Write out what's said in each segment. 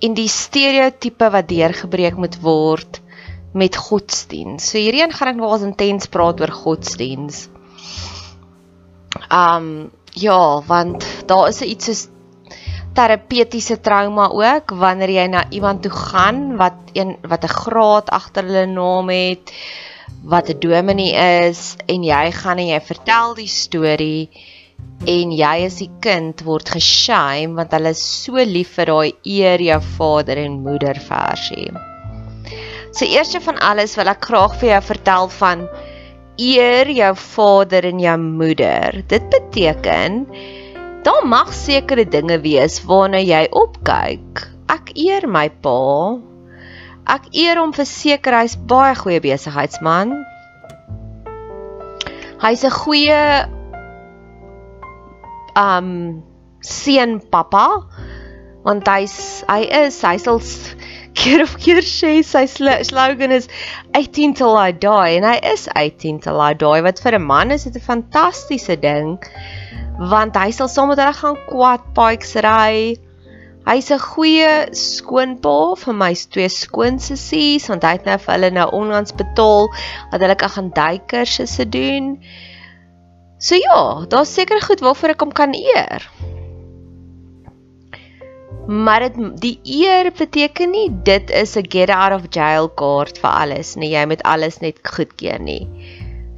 en die stereotipe wat deurgebreek moet word met godsdiens. So hierheen gaan ek nog as intens praat oor godsdiens. Um ja, want daar is iets soos terapeutiese trauma ook wanneer jy na iemand toe gaan wat een wat 'n graad agter hulle naam het, wat 'n dominee is en jy gaan en jy vertel die storie en jy as die kind word geshame want hulle is so lief vir daai eer jou vader en moeder versie. So eerste van alles wil ek graag vir jou vertel van eer jou vader en jou moeder. Dit beteken daar mag sekere dinge wees waarna jy opkyk. Ek eer my pa. Ek eer hom vir seker hy's baie goeie besigheidsman. Hy's 'n goeie um seun pappa want hy's hy is hy sal keer of keer sê sy slogan is 18 till I die en hy is 18 till I die wat vir 'n man is dit 'n fantastiese ding want hy sal saam met hulle gaan quad bikes ry. Hy's 'n goeie skoonpa vir my twee skoonsissies want hy het nou vir hulle nou onlangs betaal dat hulle kan gaan duikerse doen So ja, daar's seker goed waarvoor ek hom kan eer. Maar dit die eer beteken nie dit is 'n get out of jail kaart vir alles nie. Jy moet alles net goedkeur nie.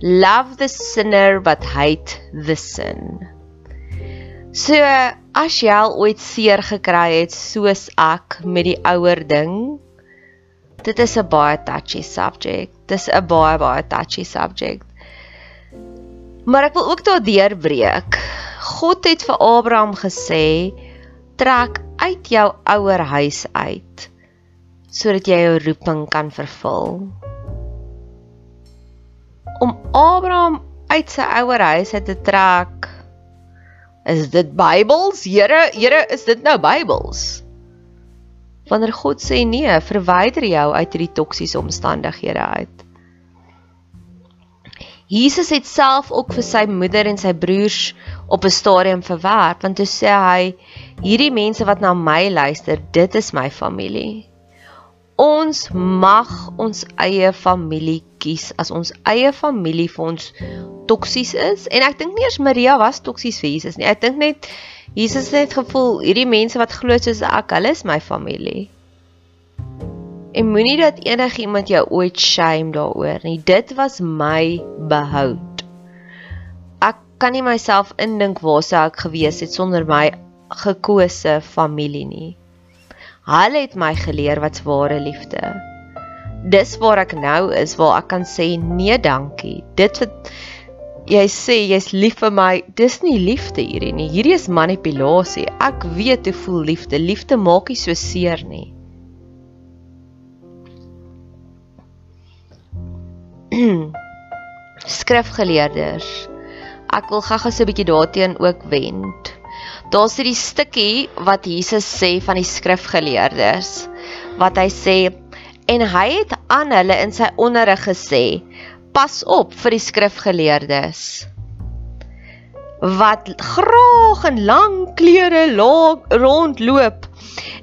Love the sinner but hate the sin. So as jy al ooit seer gekry het soos ek met die ouer ding, dit is 'n baie touchy subject. Dis 'n baie baie touchy subject. Maar ek wil ook daar deurbreek. God het vir Abraham gesê: "Trek uit jou ouer huis uit sodat jy jou roeping kan vervul. Om Abraham uit sy ouer huis uit te trek. Is dit Bybels? Here, Here, is dit nou Bybels? Wanneer God sê nee, verwyder jou uit hierdie toksiese omstandighede uit. Jesus het self ook vir sy moeder en sy broers op 'n stadium verwerp want toe sê hy hierdie mense wat na my luister, dit is my familie. Ons mag ons eie familie kies as ons eie familie vir ons toksies is en ek dink nie eers Maria was toksies vir Jesus nie. Ek dink net Jesus het gevoel hierdie mense wat glo soos ek, hulle is my familie. En moenie dat enigiemand jou ooit shame daaroor nie. Dit was my behoud. Ek kan nie myself indink waar sou ek gewees het sonder my gekose familie nie. Hulle het my geleer wat's ware liefde. Dis waar ek nou is waar ek kan sê nee dankie. Dit wat jy sê jy's lief vir my, dis nie liefde hierdie nie. Hierdie is manipulasie. Ek weet hoe voel liefde. Liefde maak nie so seer nie. Skrifgeleerders. Ek wil gou-gou so 'n bietjie daarteen ook wend. Daar's hierdie stukkie wat Jesus sê van die skrifgeleerders wat hy sê en hy het aan hulle in sy onderrig gesê: "Pas op vir die skrifgeleerdes." wat graag in lang klere rondloop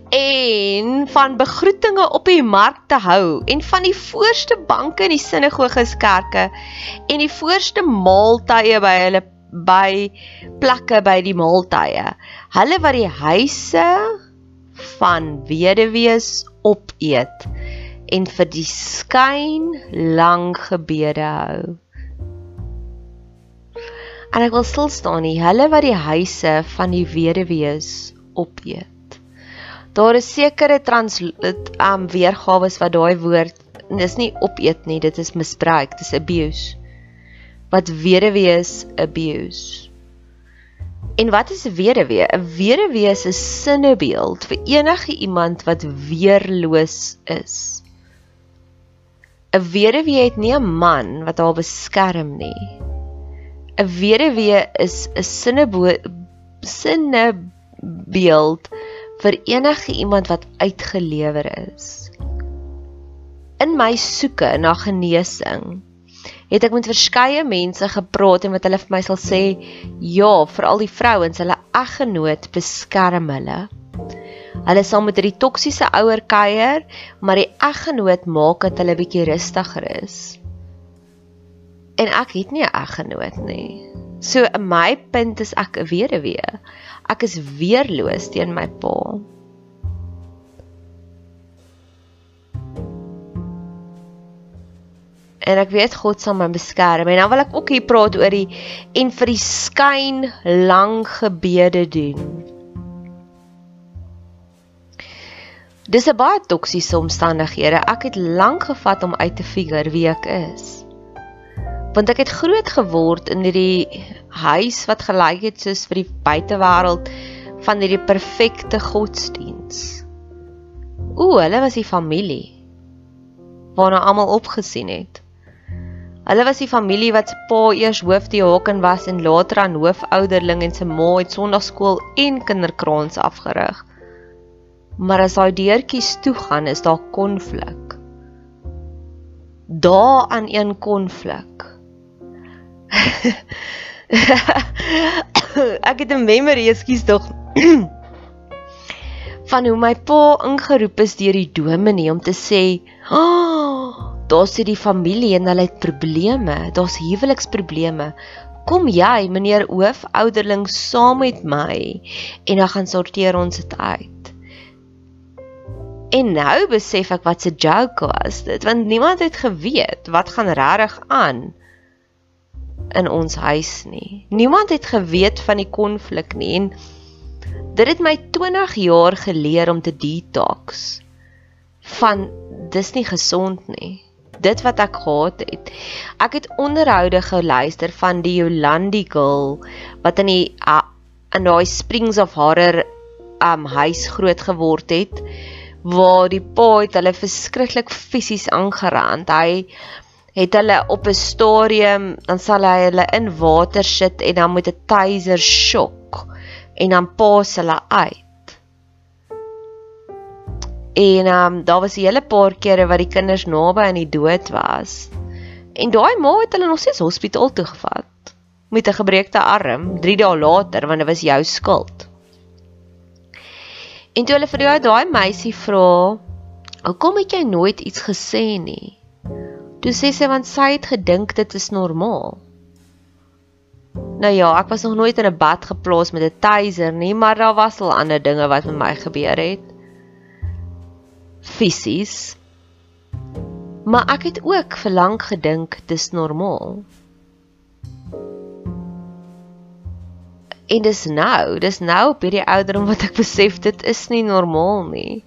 en van begroetinge op die mark te hou en van die voorste banke in die sinagoges kerke en die voorste maaltye by hulle by plekke by die maaltye. Hulle wat die huise van weduwees opeet en vir die skyn lang gebede hou. En ek wil stil staan nie hulle wat die huise van die weduwees opeet Daar is sekere trans um weergawe wat daai woord dis nie opeet nie, dit is misbruik, dis abuse. Wat weduwee is abuse. En wat is 'n weduwee? 'n Weduwee is 'n sinnebeeld vir enige iemand wat weerloos is. 'n Weduwee het nie 'n man wat haar beskerm nie. 'n Weduwee is 'n sinnebeeld vir enige iemand wat uitgelewer is. In my soeke na genesing het ek met verskeie mense gepraat en wat hulle vir my sal sê, ja, veral die vrouens, hulle eggenoot beskerm hulle. Hulle sal met hierdie toksiese ouer kuier, maar die eggenoot maak dat hulle bietjie rustiger is. En ek het nie 'n eggenoot nie. So my punt is ek 'n weduwee. Ek is weerloos teen my pa. En ek weet God sal my beskerm. En dan wil ek ook hier praat oor die en vir die skyn lang gebede doen. Dis 'n baie toksiese omstandighede. Ek het lank gevat om uit te figure wie ek is. Want ek het groot geword in hierdie huis wat gelyk het soos vir die buitewêreld van hierdie perfekte godsdiens. Ooh, hulle was die familie waarna almal opgesien het. Hulle was die familie wat se pa eers hoofdiaken was en later aan hoofouderling en se ma het sonnaarskool en kinderkraans afgerig. Maar as daai deurtjies toe gaan, is daar konflik. Daar aan een konflik. Ek het 'n memory, ekskuus tog. van hoe my pa ingeroep is deur die dominee om te sê, "Ag, oh, daar sit die familie en hulle het probleme. Daar's huweliksprobleme. Kom jy, meneer hoofouderling, saam met my en dan gaan sorteer ons dit uit." En nou besef ek wat se joke was dit, want niemand het geweet wat gaan regtig aan in ons huis nie. Niemand het geweet van die konflik nie en dit het my 20 jaar geleer om te detox van dis nie gesond nie. Dit wat ek gehad het. Ek het onderhoude geluister van die Yolandi girl wat in die uh, in daai Springs of Horror um huis groot geword het waar die pa het hulle verskriklik fisies aangerand. Hy het hulle op 'n stadium dan sal hy hulle in water sit en dan met 'n taser shock en dan paas hulle uit. En ehm um, daar was 'n hele paar kere wat die kinders naby aan die dood was. En daai ma het hulle nog steeds hospitaal toe gevat met 'n gebreekte arm 3 dae later want dit was jou skuld. En toe hulle vir jou daai meisie vra, "Hoekom het jy nooit iets gesê nie?" Toe sê sy want sy het gedink dit is normaal. Nou ja, ek was nog nooit in 'n bad geplaas met 'n taser nie, maar daar was al ander dinge wat met my gebeur het. Fisies Maar ek het ook vir lank gedink dis normaal. En dis nou, dis nou op hierdie ouderdom wat ek besef dit is nie normaal nie.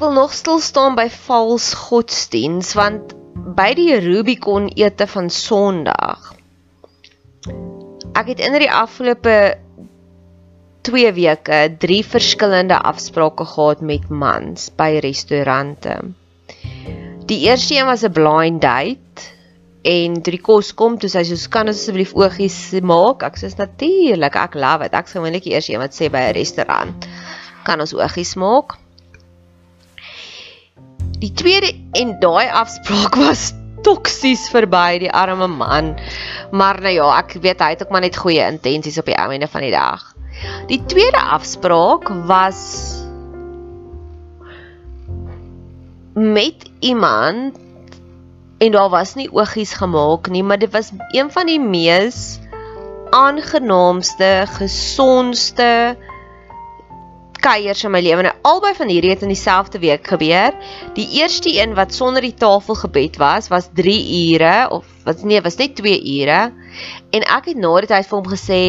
Wil nog stil staan by vals godsdiens want by die Rubicon ete van Sondag. Ek het in die afgelope 2 weke 3 verskillende afsprake gehad met mans by restaurante. Die eerste een was 'n blind date en toe die kos kom, toe sy soos kan asseblief oogies maak. Ek sê natuurlik, ek love it. Ek sê die eerste een wat sê by 'n restaurant kan ons oogies maak. Die tweede en daai afspraak was toksies verby die arme man. Maar nou ja, ek weet hy het ook maar net goeie intensies op die einde van die dag. Die tweede afspraak was met iemand en daar was nie oogies gemaak nie, maar dit was een van die mees aangenaamste, gesondste kuiers in my lewe. Nou albei van hierdie het in dieselfde week gebeur. Die eerste een wat sonder die tafel gebed was, was 3 ure of wat nee, was net 2 ure. En ek het na dit hy vir hom gesê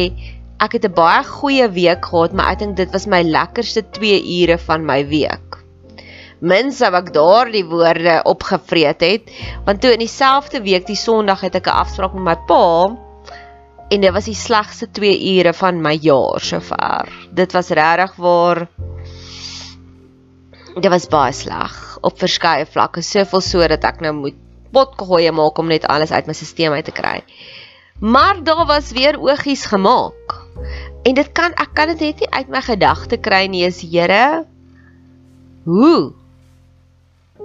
ek het 'n baie goeie week gehad, maar ek dink dit was my lekkerste 2 ure van my week. Mens sou ek daardie woorde opgevreet het, want toe in dieselfde week die Sondag het ek 'n afspraak met my pa en dit was die slegste 2 ure van my jaar sover. Dit was regtig waar dit was baie sleg op verskeie vlakke, soveel so dat ek nou moet potgooi maak om net alles uit my stelsel uit te kry. Maar daar was weer oogies gemaak. En dit kan ek kan dit net nie uit my gedagte kry nie, is Here. Hoe?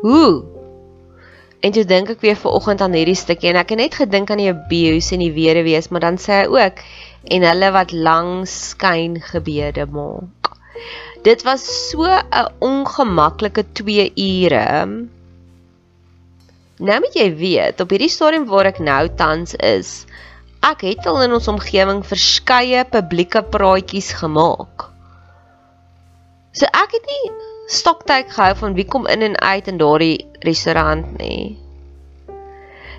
Hoe? En toe dink ek weer ver oggend aan hierdie stukkie en ek het net gedink aan die abuse en die weduwees, maar dan sê hy ook en hulle wat langs skyn gebede maak. Dit was so 'n ongemaklike 2 ure. Nou moet jy weet, op hierdie stadium waar ek nou tans is, ek het al in ons omgewing verskeie publieke praatjies gemaak. So ek het nie stoktyk gehou van wie kom in en uit in daardie restaurant nie.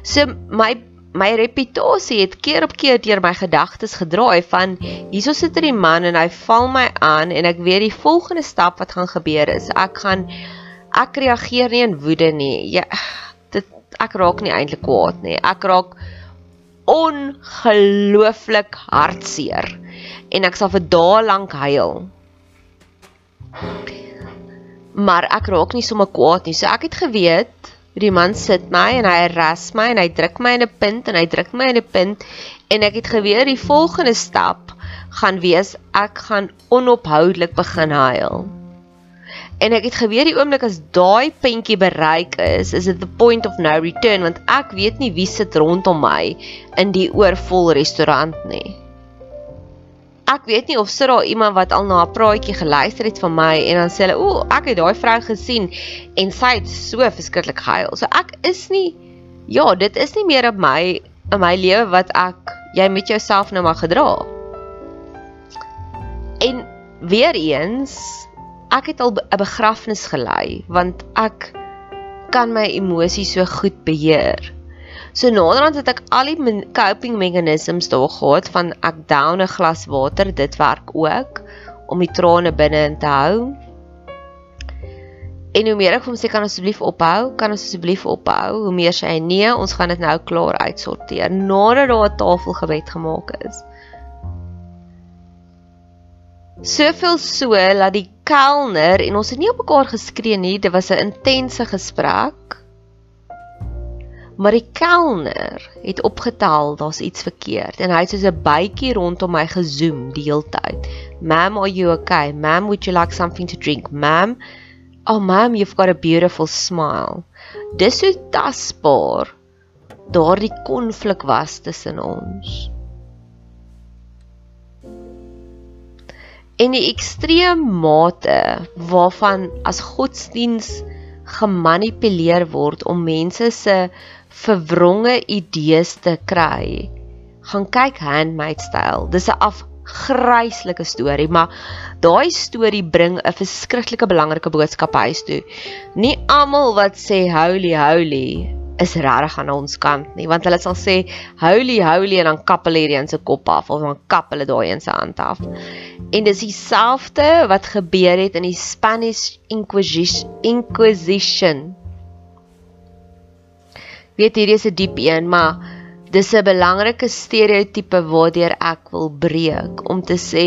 So my my reputasie het keer op keer deur my gedagtes gedraai van hierso sit 'n man en hy val my aan en ek weet die volgende stap wat gaan gebeur is ek gaan ek reageer nie in woede nie. Ja, dit ek raak nie eintlik kwaad nie. Ek raak ongelooflik hartseer en ek sal vir dae lank huil maar ek raak nie sommer kwaad nie. So ek het geweet die man sit my en hy ras my en hy druk my in 'n punt en hy druk my in 'n punt en ek het geweet die volgende stap gaan wees ek gaan onophoudelik begin huil. En ek het geweet die oomblik as daai puntjie bereik is, is it the point of no return want ek weet nie wie sit rondom my in die oorvol restaurant nie ek weet nie of sit daar iemand wat al na 'n praatjie geluister het van my en dan sê hulle, "Ooh, ek het daai vrou gesien en sy het so verskriklik gehuil." So ek is nie ja, dit is nie meer op my in my lewe wat ek jy met jouself nou maar gedra. En weer eens, ek het al 'n begrafnis gelei want ek kan my emosies so goed beheer. So naderhand het ek al die coping mechanisms daar gehad van ek down 'n glas water, dit werk ook om die trane binne in te hou. En hoe meer ek hom sê kan asseblief ophou, kan asseblief ophou, hoe meer sê hy nee, ons gaan dit nou klaar uitsorteer nadat daar 'n tafelgebed gemaak is. Soveel so dat die kelner en ons het nie op mekaar geskree nie, dit was 'n intense gesprek. Maar die kelner het opgetel daar's iets verkeerd en hy het soos 'n bytjie rondom my gezoom die hele tyd. Ma'am, are you okay? Ma'am, would you like something to drink? Ma'am, oh ma'am, you've got a beautiful smile. Dis so tasbaar daardie konflik was tussen ons. en die ekstreem mate waarvan as godsdiens gemanipuleer word om mense se verwronge idees te kry. Gaan kyk Handmaid's Tale. Dis 'n afgryslike storie, maar daai storie bring 'n verskriklike belangrike boodskap huis toe. Nie almal wat sê holy holy is regtig aan ons kant nie, want hulle sal sê holy holy en dan kap hulle hierdie in se kop af of dan kap hulle daai in se hand af. En dis dieselfde wat gebeur het in die Spanish Inquisition. Weet hierdie is 'n diep een, maar dis 'n belangrike stereotipe waardeur ek wil breek om te sê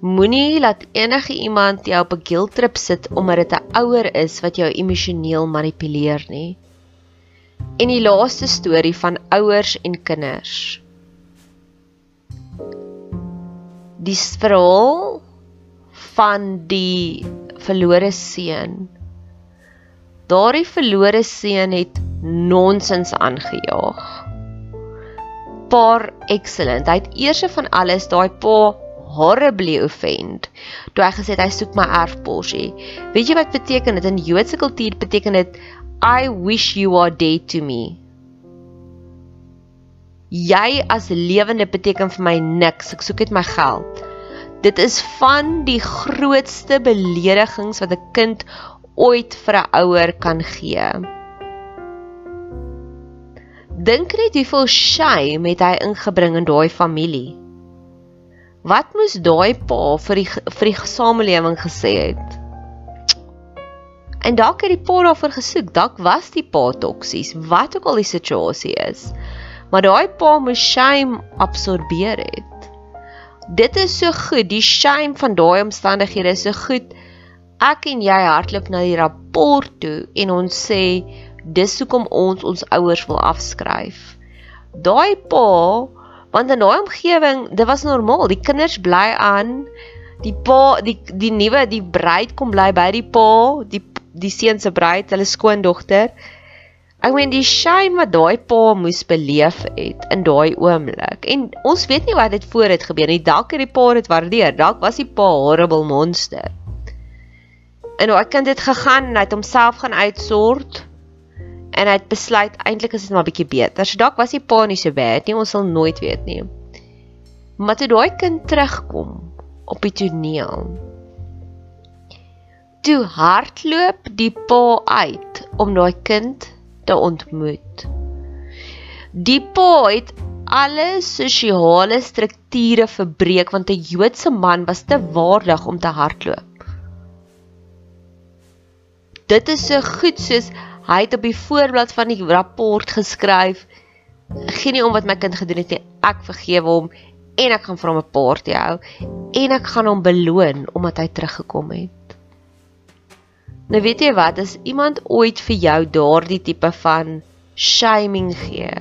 moenie laat enige iemand jou op 'n guilt trip sit omdat dit 'n ouer is wat jou emosioneel manipuleer nie. En die laaste storie van ouers en kinders die verhaal van die verlore seun. Daardie verlore seun het nonsens aangejaag. Paar excellent. Hy het eers van alles daai pa horribly offend. Toe hy gesê hy soek my erfporsie. Weet jy wat beteken dit in Joodse kultuur beteken dit I wish you are dead to me. Jy as lewende beteken vir my niks. Ek soek net my geld. Dit is van die grootste beledigings wat 'n kind ooit vir 'n ouer kan gee. Dink net hoeveel shame het hy ingebring in daai familie. Wat moes daai pa vir die vir die samelewing gesê het? En dalk het die pa daarvoor gesoek, dalk was die pa toksies, wat ook al die situasie is maar daai pa moes shame absorbeer het. Dit is so goed, die shame van daai omstandighede is so goed. Ek en jy hardloop na die rapport toe en ons sê dis hoekom ons ons ouers wil afskryf. Daai pa, want in daai omgewing, dit was normaal, die kinders bly aan die pa die die nuwe die bruid kom bly by die pa die die seun se bruid hulle skoondogter Ek meen die shame wat daai pa moes beleef het in daai oomblik. En ons weet nie wat dit voor het gebeur nie. Dalk het die pa dit waardeer. Dalk was die pa horrible monster. En daai kind het gegaan en hy het homself gaan uitsort en hy het besluit eintlik is dit maar bietjie beter. So dalk was die pa nie so bad nie. Ons sal nooit weet nie. Maar toe daai kind terugkom op die toneel. Toe hardloop die pa uit om daai kind te ontmoet. Die pa het alle sosiale strukture verbreek want 'n Joodse man was te waardig om te hardloop. Dit is so goed soos hy het op die voorblad van die rapport geskryf: "Geen nie om wat my kind gedoen het nie. Ek vergewe hom en ek gaan vir hom 'n party hou en ek gaan hom beloon omdat hy teruggekom het." Nou weet jy wat, as iemand ooit vir jou daardie tipe van shaming gee,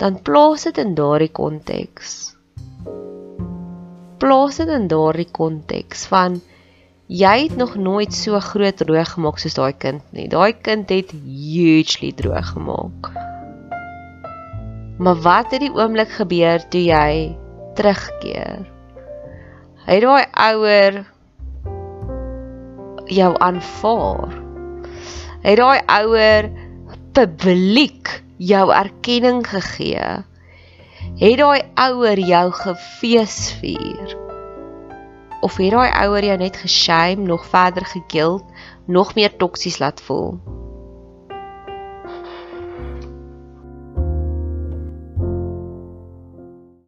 dan plaas dit in daardie konteks. Plaas dit in daardie konteks van jy het nog nooit so groot droog gemaak soos daai kind nie. Daai kind het hugely droog gemaak. Maar wat het die oomblik gebeur toe jy terugkeer? Hy daai ouer jou aanvaar. Het daai ouer publiek jou erkenning gegee? Het daai ouer jou gefeesvier? Of het daai ouer jou net geshame, nog verder gekild, nog meer toksies laat voel?